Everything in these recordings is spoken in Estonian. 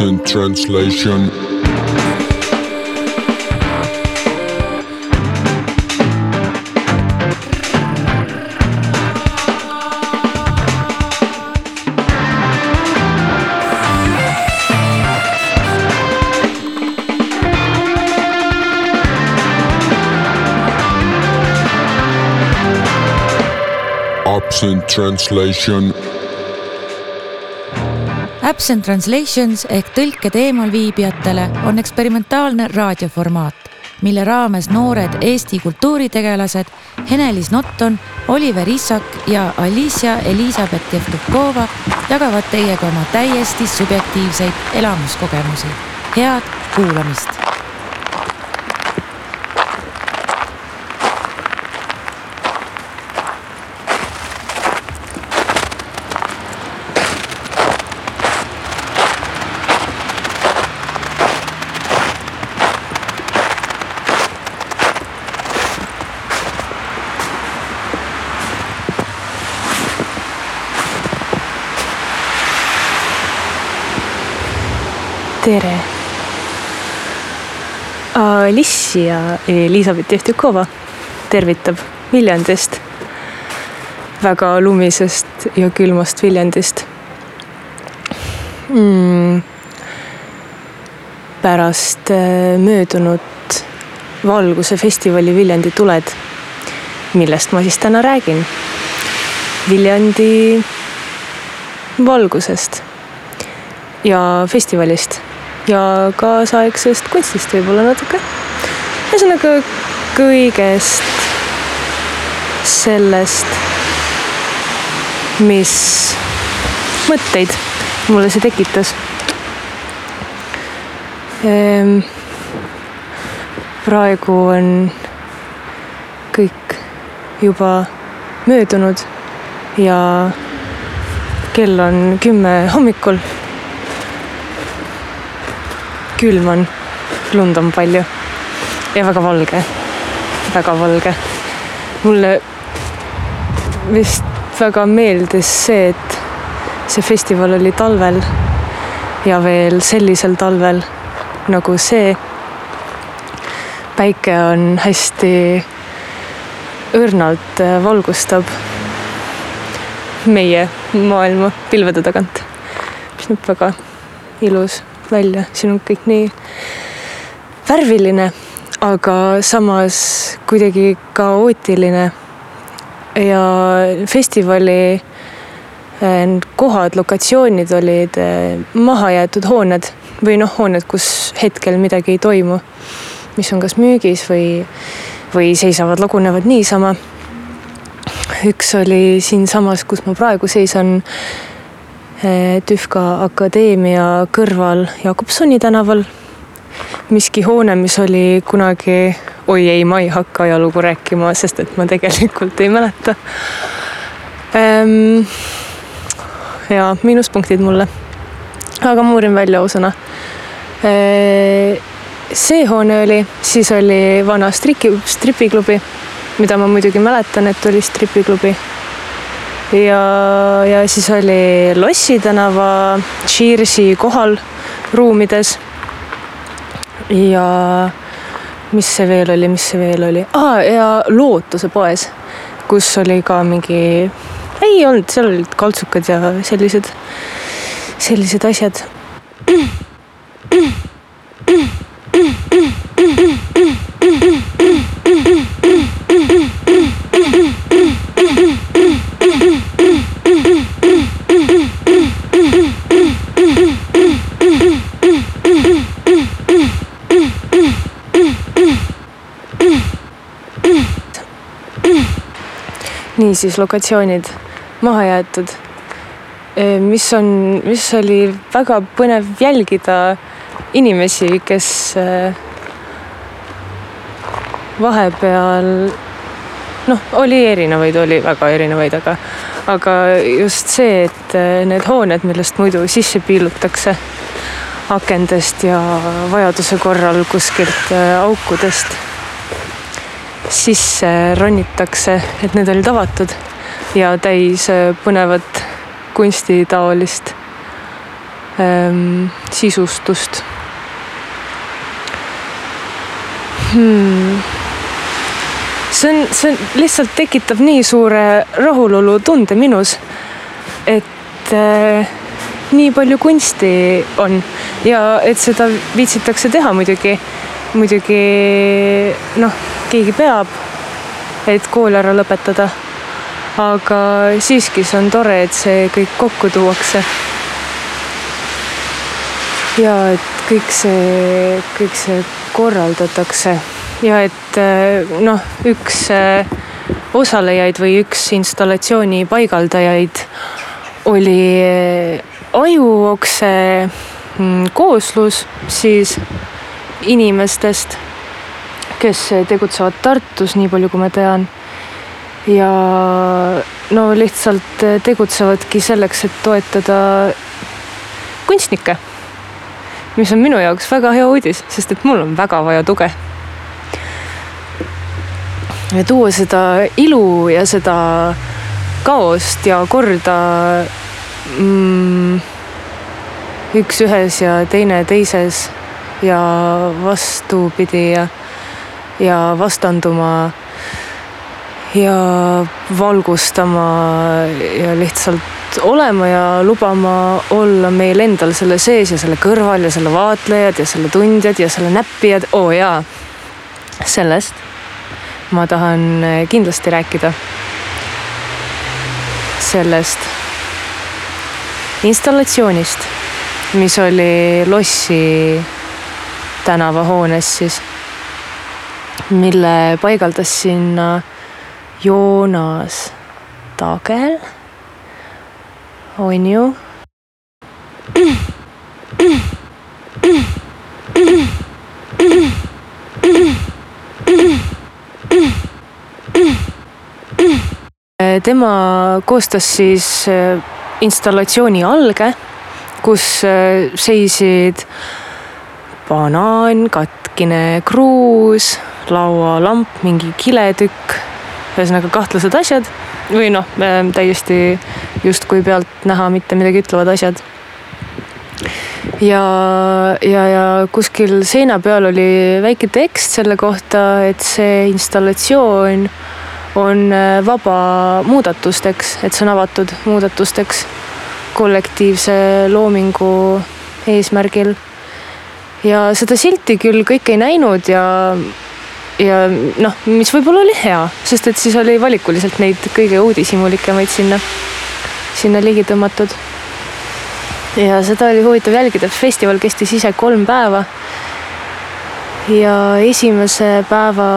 Absent translation. Absent translation. Absent Translations ehk tõlked eemalviibijatele on eksperimentaalne raadioformaat, mille raames noored Eesti kultuuritegelased Henelis Notton, Oliver Issak ja Alicia Elizabeth Jevtukova jagavad teiega oma täiesti subjektiivseid elamuskogemusi. head kuulamist tere. Alicia Elizabeth Jevtükova tervitab Viljandist, väga lumisest ja külmast Viljandist mm.. pärast äh, möödunud Valguse festivali Viljandi tuled, millest ma siis täna räägin. Viljandi valgusest ja festivalist ja kaasaegsest kunstist võib-olla natuke. ühesõnaga kõigest sellest, mis mõtteid mulle see tekitas ehm,. praegu on kõik juba möödunud ja kell on kümme hommikul külm on, lund on palju. Ja väga valge, väga valge. mulle vist väga meeldis see, et see festival oli talvel ja veel sellisel talvel nagu see. päike on hästi õrnalt valgustab meie maailma pilvede tagant, mis näeb väga ilus välja, siin on kõik nii värviline, aga samas kuidagi kaootiline. ja festivali eh, kohad, lokatsioonid olid eh, mahajäetud hooned või noh, hooned, kus hetkel midagi ei toimu, mis on kas müügis või, või seisavad, lagunevad niisama. üks oli siinsamas, kus ma praegu seisan Eh, Tühka Akadeemia kõrval Jakobsoni tänaval. miski hoone, mis oli kunagi, oi ei, ma ei hakka ajalugu rääkima, sest et ma tegelikult ei mäleta ehm,. ja miinuspunktid mulle. aga ma uurin välja ausõna ehm, see hoone oli, siis oli vana striki, stripiklubi, mida ma muidugi mäletan, et oli stripiklubi ja, ja siis oli Lossi tänava Cheersi kohal ruumides. ja mis see veel oli, mis see veel oli ah,, ja Lootuse poes, kus oli ka mingi, ei olnud, seal olid kaltsukad ja sellised, sellised asjad niisiis lokatsioonid maha jäetud. mis on, mis oli väga põnev jälgida inimesi, kes vahepeal noh, oli erinevaid, oli väga erinevaid, aga, aga just see, et need hooned, millest muidu sisse piilutakse akendest ja vajaduse korral kuskilt aukudest sisse ronitakse, et need olid avatud ja täis äh, põnevat kunstitaolist ähm, sisustust. Hmm.. see on, see on, lihtsalt tekitab nii suure rahulolutunde minus, et äh, nii palju kunsti on ja et seda viitsitakse teha muidugi, muidugi noh, keegi peab, et kool ära lõpetada. aga siiski see on tore, et see kõik kokku tuuakse. ja et kõik see, kõik see korraldatakse ja et noh, üks osalejaid või üks installatsiooni paigaldajaid oli ajuokse mm, kooslus siis inimestest, kes tegutsevad Tartus, nii palju kui ma tean. ja no lihtsalt tegutsevadki selleks, et toetada kunstnikke. mis on minu jaoks väga hea uudis, sest et mul on väga vaja tuge. ja tuua seda ilu ja seda kaost ja korda mm, üks ühes ja teine teises ja vastupidi ja, ja vastanduma ja valgustama ja lihtsalt olema ja lubama olla meil endal selle sees ja selle kõrval ja selle vaatlejad ja selle tundjad ja selle näppijad, oo oh jaa, sellest ma tahan kindlasti rääkida. sellest installatsioonist, mis oli Lossi tänavahoones siis, mille paigaldas sinna Joonas Tagel, on ju. tema koostas siis installatsiooni alge, kus äh, seisid banaan, katkine kruus, laualamp, mingi kiletükk, ühesõnaga kahtlased asjad või noh, täiesti justkui pealtnäha mitte midagi ütlevad asjad. ja, ja, ja kuskil seina peal oli väike tekst selle kohta, et see installatsioon on äh, vaba muudatusteks, et see on avatud muudatusteks kollektiivse loomingu eesmärgil. Ja seda silti küll kõik ei näinud ja, ja noh, mis võib-olla oli hea, sest et siis oli valikuliselt neid kõige uudishimulikumaid sinna, sinna ligi tõmmatud. ja seda oli huvitav jälgida, festival kestis ise kolm päeva. ja esimese päeva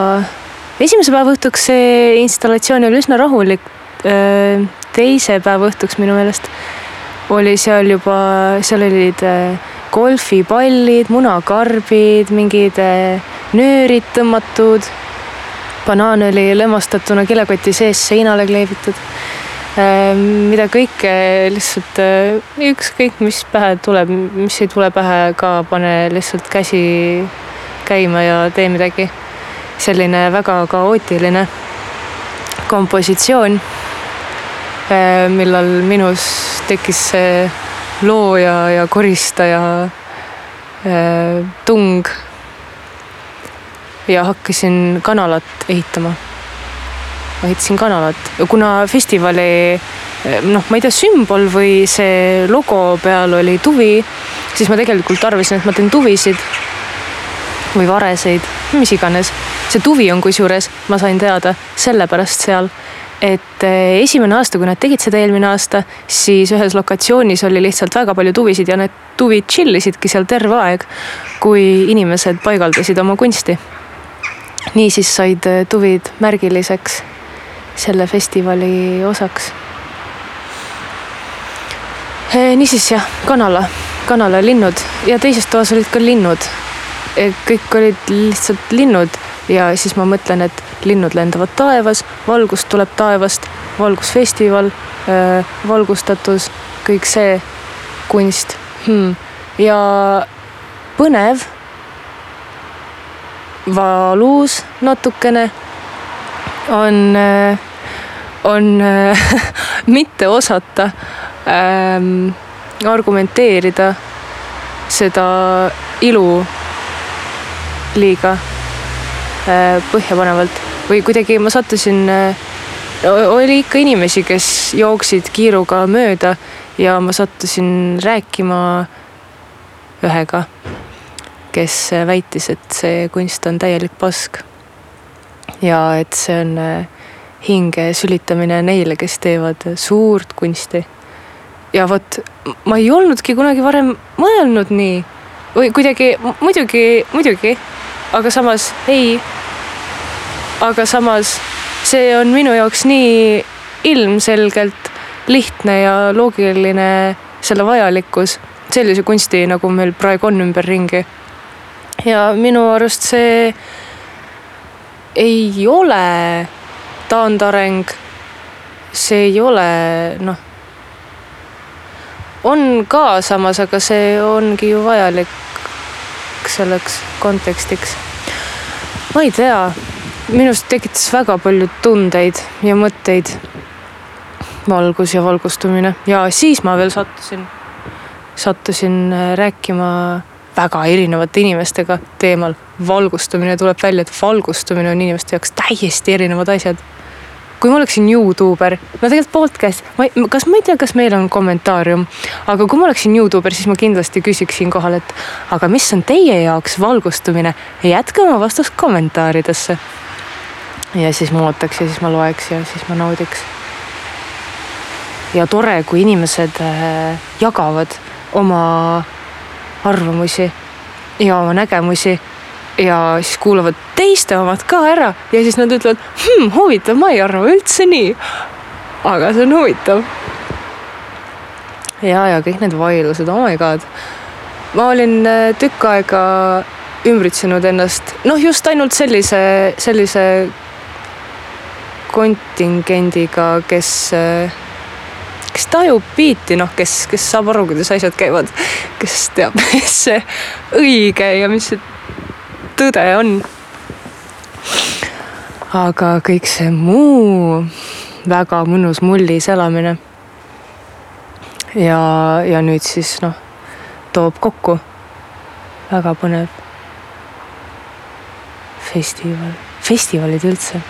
esimese päeva õhtuks see installatsioon oli üsna rahulik. teise päeva õhtuks minu meelest oli seal juba, seal olid golfipallid, munakarbid, mingid nöörid tõmmatud. banaan oli lämmastatuna kilekoti sees seinale kleebitud. mida kõike lihtsalt ükskõik, mis pähe tuleb, mis ei tule pähe ka, pane lihtsalt käsi käima ja tee midagi selline väga kaootiline kompositsioon, äh, millal minus tekkis see looja ja koristaja äh, tung. ja hakkasin kanalat ehitama. ma ehitasin kanalat, kuna festivali äh, noh, ma ei tea, sümbol või see logo peal oli tuvi, siis ma tegelikult arvasin, et ma teen tuvisid või vareseid, mis iganes see tuvi on kusjuures, ma sain teada sellepärast seal, et eh, esimene aasta, kui nad tegid seda eelmine aasta, siis ühes lokatsioonis oli lihtsalt väga palju tuvisid ja need tuvid chill isidki seal terve aeg, kui inimesed paigaldasid oma kunsti. niisiis said eh, tuvid märgiliseks selle festivali osaks. Eh, niisiis jah, kanala, kanalalinnud ja teises toas olid ka linnud. kõik olid lihtsalt linnud ja siis ma mõtlen, et linnud lendavad taevas, valgust tuleb taevast, valgusfestival, valgustatus, kõik see kunst. Hmm.. ja põnev, valus natukene. On, on mitte osata ähm, argumenteerida seda ilu liiga põhjapanevalt või kuidagi ma sattusin äh, oli ikka inimesi, kes jooksid kiiruga mööda ja ma sattusin rääkima ühega, kes väitis, et see kunst on täielik pask. ja et see on äh, hinge sülitamine neile, kes teevad suurt kunsti. ja vot ma ei olnudki kunagi varem mõelnud nii või kuidagi muidugi, muidugi, aga samas ei. aga samas see on minu jaoks nii ilmselgelt lihtne ja loogiline selle vajalikkus sellise kunsti, nagu meil praegu on ümberringi. ja minu arust see ei ole taandareng. see ei ole noh, on ka samas, aga see ongi ju vajalik selleks kontekstiks. ma ei tea minust tekitas väga palju tundeid ja mõtteid. valgus ja valgustumine ja siis ma veel sattusin, sattusin äh, rääkima väga erinevate inimestega teemal valgustumine. tuleb välja, et valgustumine on inimeste jaoks täiesti erinevad asjad kui ma oleksin Youtuber, no tegelikult podcast, ma ei, kas ma ei tea, kas meil on kommentaarium, aga kui ma oleksin Youtuber, siis ma kindlasti küsiks siinkohal, et aga mis on teie jaoks valgustumine? jätke oma vastus kommentaaridesse ja siis ma ootaks ja siis ma loeks ja siis ma naudiks. ja tore, kui inimesed äh, jagavad oma arvamusi ja oma nägemusi ja siis kuulavad teiste omad ka ära ja siis nad ütlevad hm,, huvitav, ma ei arva üldse nii. aga see on huvitav. ja, ja kõik need vaidlused, oh my god. ma olin äh, tükk aega ümbritsenud ennast, noh, just ainult sellise, sellise kontingendiga, kes, kes tajub biiti, noh, kes, kes saab aru, kuidas asjad käivad, kes teab, mis see õige ja mis see tõde on. aga kõik see muu, väga mõnus mullis elamine. ja, ja nüüd siis noh, toob kokku. väga põnev festival, festivalid üldse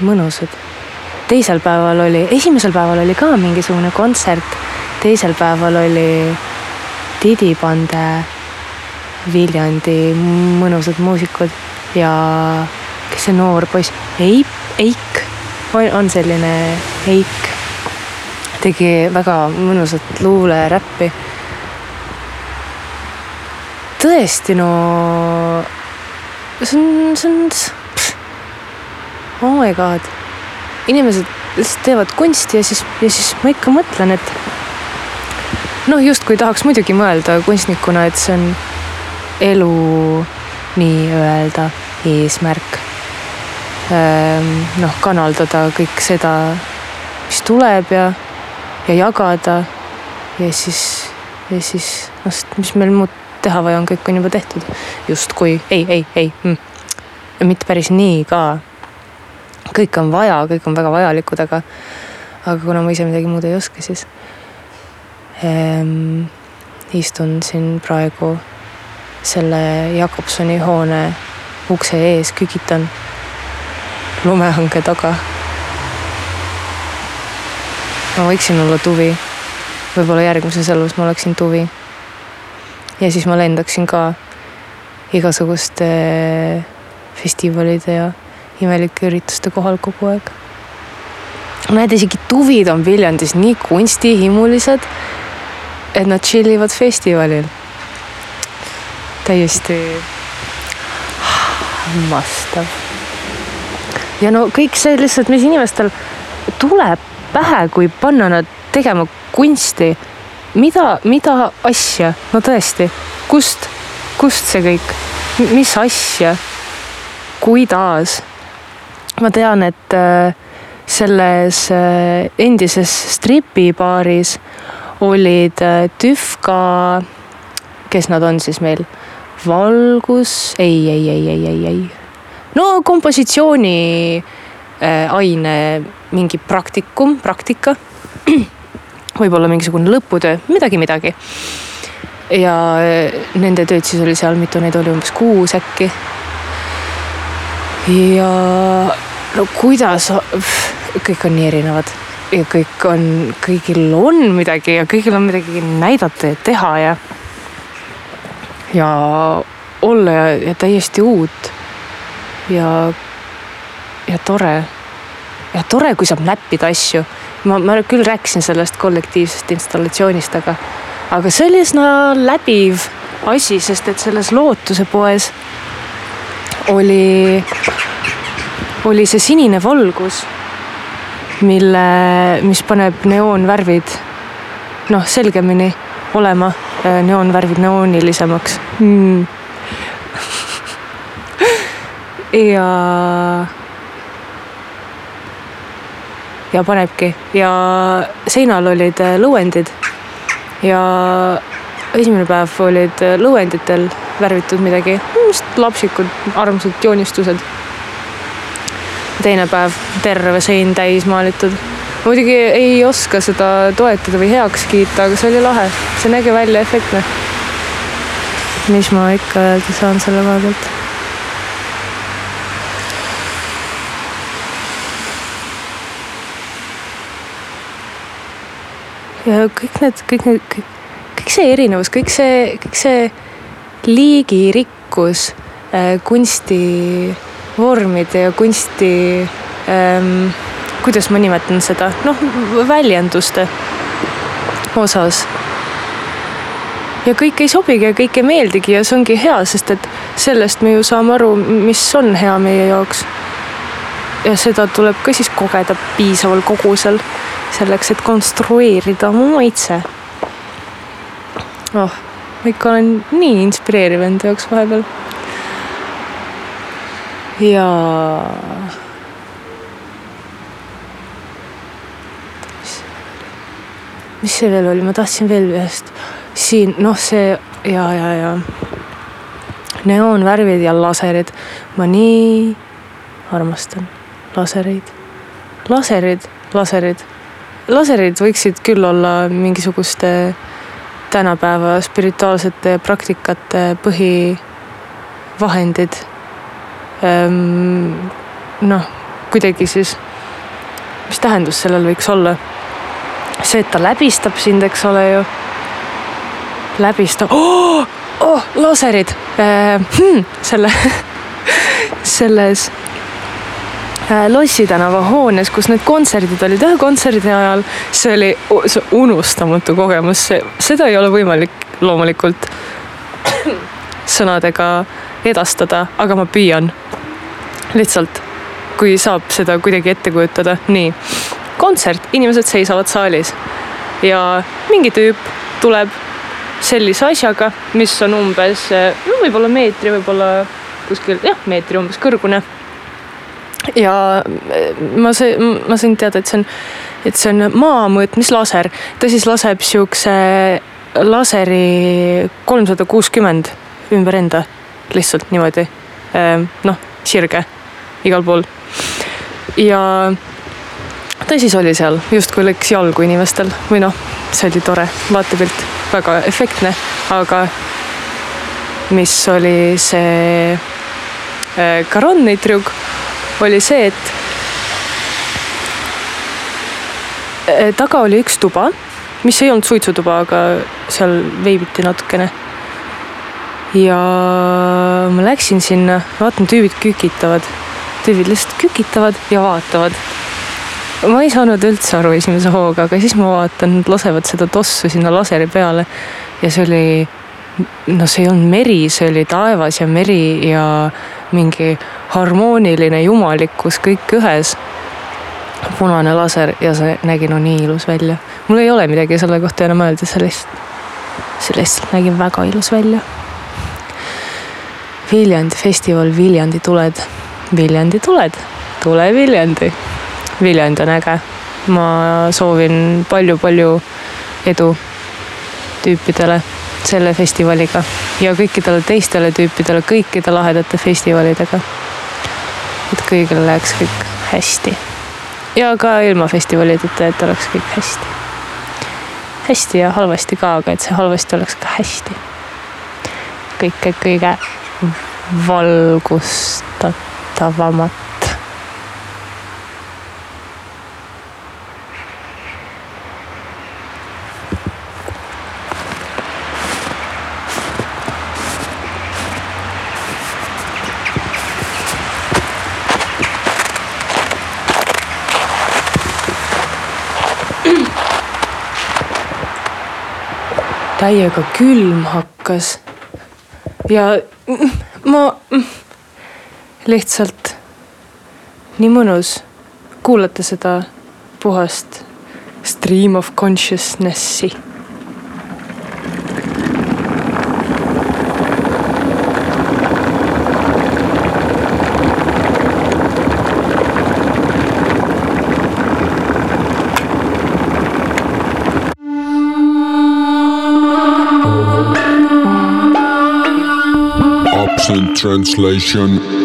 mõnusad. teisel päeval oli, esimesel päeval oli ka mingisugune kontsert, teisel päeval oli Didi Pande Viljandi mõnusad muusikud ja kes see noor poiss, Eip, Eik, on selline Eik, tegi väga mõnusat luuleräppi. tõesti, no see on, see on oh my god, inimesed lihtsalt teevad kunsti ja siis, ja siis ma ikka mõtlen, et noh, justkui tahaks muidugi mõelda kunstnikuna, et see on elu nii-öelda eesmärk. Ehm, noh, kanaldada kõik seda, mis tuleb ja, ja jagada ja siis, ja siis noh, mis meil muud teha vaja on, kõik on juba tehtud. justkui ei, ei, ei mm.. mitte päris nii ka kõike on vaja, kõik on väga vajalikud, aga, aga kuna ma ise midagi muud ei oska, siis ähm, istun siin praegu selle Jakobsoni hoone ukse ees, kügitan lumehange taga. ma võiksin olla tuvi. võib-olla järgmises elus ma oleksin tuvi. ja siis ma lendaksin ka igasuguste festivalide ja imelike ürituste kohal kogu aeg. näed, isegi tuvid on Viljandis nii kunstihimulised, et nad chill ivad festivalil. Täiesti hämmastav. ja no kõik see lihtsalt, mis inimestel tuleb pähe, kui panna nad tegema kunsti. mida, mida asja, no tõesti, kust, kust see kõik, mis asja, kuidas? Ma tean, et äh, selles äh, endises stripibaaris olid äh, Tüfka, kes nad on siis meil, valgus, ei, ei, ei, ei, ei, ei. no kompositsiooni aine mingi praktikum, praktika. võib-olla mingisugune lõputöö, midagi, midagi. ja nende tööd siis oli seal, mitu neid oli, umbes kuus äkki. ja no kuidas, kõik on nii erinevad ja kõik on, kõigil on midagi ja kõigil on midagi näidata ja teha ja, ja olla ja, ja täiesti uut. ja, ja tore. ja tore, kui saab näppida asju. ma, ma küll rääkisin sellest kollektiivsest installatsioonist, aga, aga see oli üsna läbiv asi, sest et selles lootuse poes oli, oli see sinine valgus mille, mis paneb neoonvärvid noh, selgemini olema, neoonvärvid neoonilisemaks. Mm.. ja, ja panebki. Ja seinal olid äh, lõuendid. Ja esimene päev olid äh, lõuenditel värvitud midagi, lapsikud armsad joonistused. Teine päev terve sein täis maalitud. Muidugi ei oska seda toetada või heaks kiita, aga see oli lahe, see nägi välja efektne. mis ma ikka öelda saan selle koha pealt ja kõik need, kõik need, kõik, kõik see erinevus, kõik see, kõik see liigirikkus äh, kunsti vormide ja kunsti ähm,, kuidas ma nimetan seda, noh väljenduste osas. ja kõik ei sobigi ja kõik ei meeldigi ja see ongi hea, sest et sellest me ju saame aru, mis on hea meie jaoks. ja seda tuleb ka siis kogeda piisaval kogusel selleks, et konstrueerida oma maitse. oh, ma ikka olen nii inspireeriv enda jaoks vahepeal ja mis see veel oli, ma tahtsin veel ühest. Siin noh, see ja, ja, ja. Neoonvärvid ja laserid. ma nii armastan lasereid, laserid, laserid, laserid võiksid küll olla mingisuguste tänapäeva spirituaalsete praktikate põhivahendid. Ehm, noh, kuidagi siis, mis tähendus sellel võiks olla? See, et ta läbistab sind, eks ole ju. läbistab. Oh,, oh, laserid äh, hmm, selle selles äh, Lossi tänava hoones, kus need kontserdid olid, ühe kontserdi ajal, see oli see unustamatu kogemus, seda ei ole võimalik loomulikult sõnadega edastada, aga ma püüan. lihtsalt, kui saab seda kuidagi ette kujutada, nii. Kontsert, inimesed seisavad saalis ja mingi tüüp tuleb sellise asjaga, mis on umbes võib-olla meetri, võib-olla kuskil jah, meetri umbes kõrgune. ja ma see, ma sain teada, et see on, et see on maa mõõtmislaser, ta siis laseb siukse laseri kolmsada kuuskümmend ümber enda lihtsalt niimoodi noh, sirge igal pool. ja ta siis oli seal, justkui läks jalgu inimestel. Või noh, see oli tore. Vaatepilt, väga efektne, aga mis oli see äh, Garonni trükk, oli see, et äh, taga oli üks tuba, mis ei olnud suitsutuba, aga seal veibiti natukene. Ja ma läksin sinna, vaatan, tüübid kükitavad. tüübid lihtsalt kükitavad ja vaatavad. Ma ei saanud üldse aru esimese hooga, aga siis ma vaatan, nad lasevad seda tossu sinna laseri peale ja see oli, no see ei olnud meri, see oli taevas ja meri ja mingi harmooniline jumalikkus kõik ühes. punane laser ja see nägi no nii ilus välja. mul ei ole midagi selle kohta enam öelda, see lihtsalt, see lihtsalt nägi väga ilus välja Viljandi festival Viljandi tuled. Viljandi tuled, tule Viljandi. Viljandi on äge. ma soovin palju-palju edu tüüpidele selle festivaliga ja kõikidele teistele tüüpidele kõikide lahedate festivalidega. et kõigil läheks kõik hästi. ja ka ilma festivalideta, et oleks kõik hästi. hästi ja halvasti ka, aga et see halvasti oleks ka hästi. kõike kõige valgustatavamat. Täiega külm hakkas. ja ma lihtsalt nii mõnus kuulata seda puhast stream of consciousness'i. Translation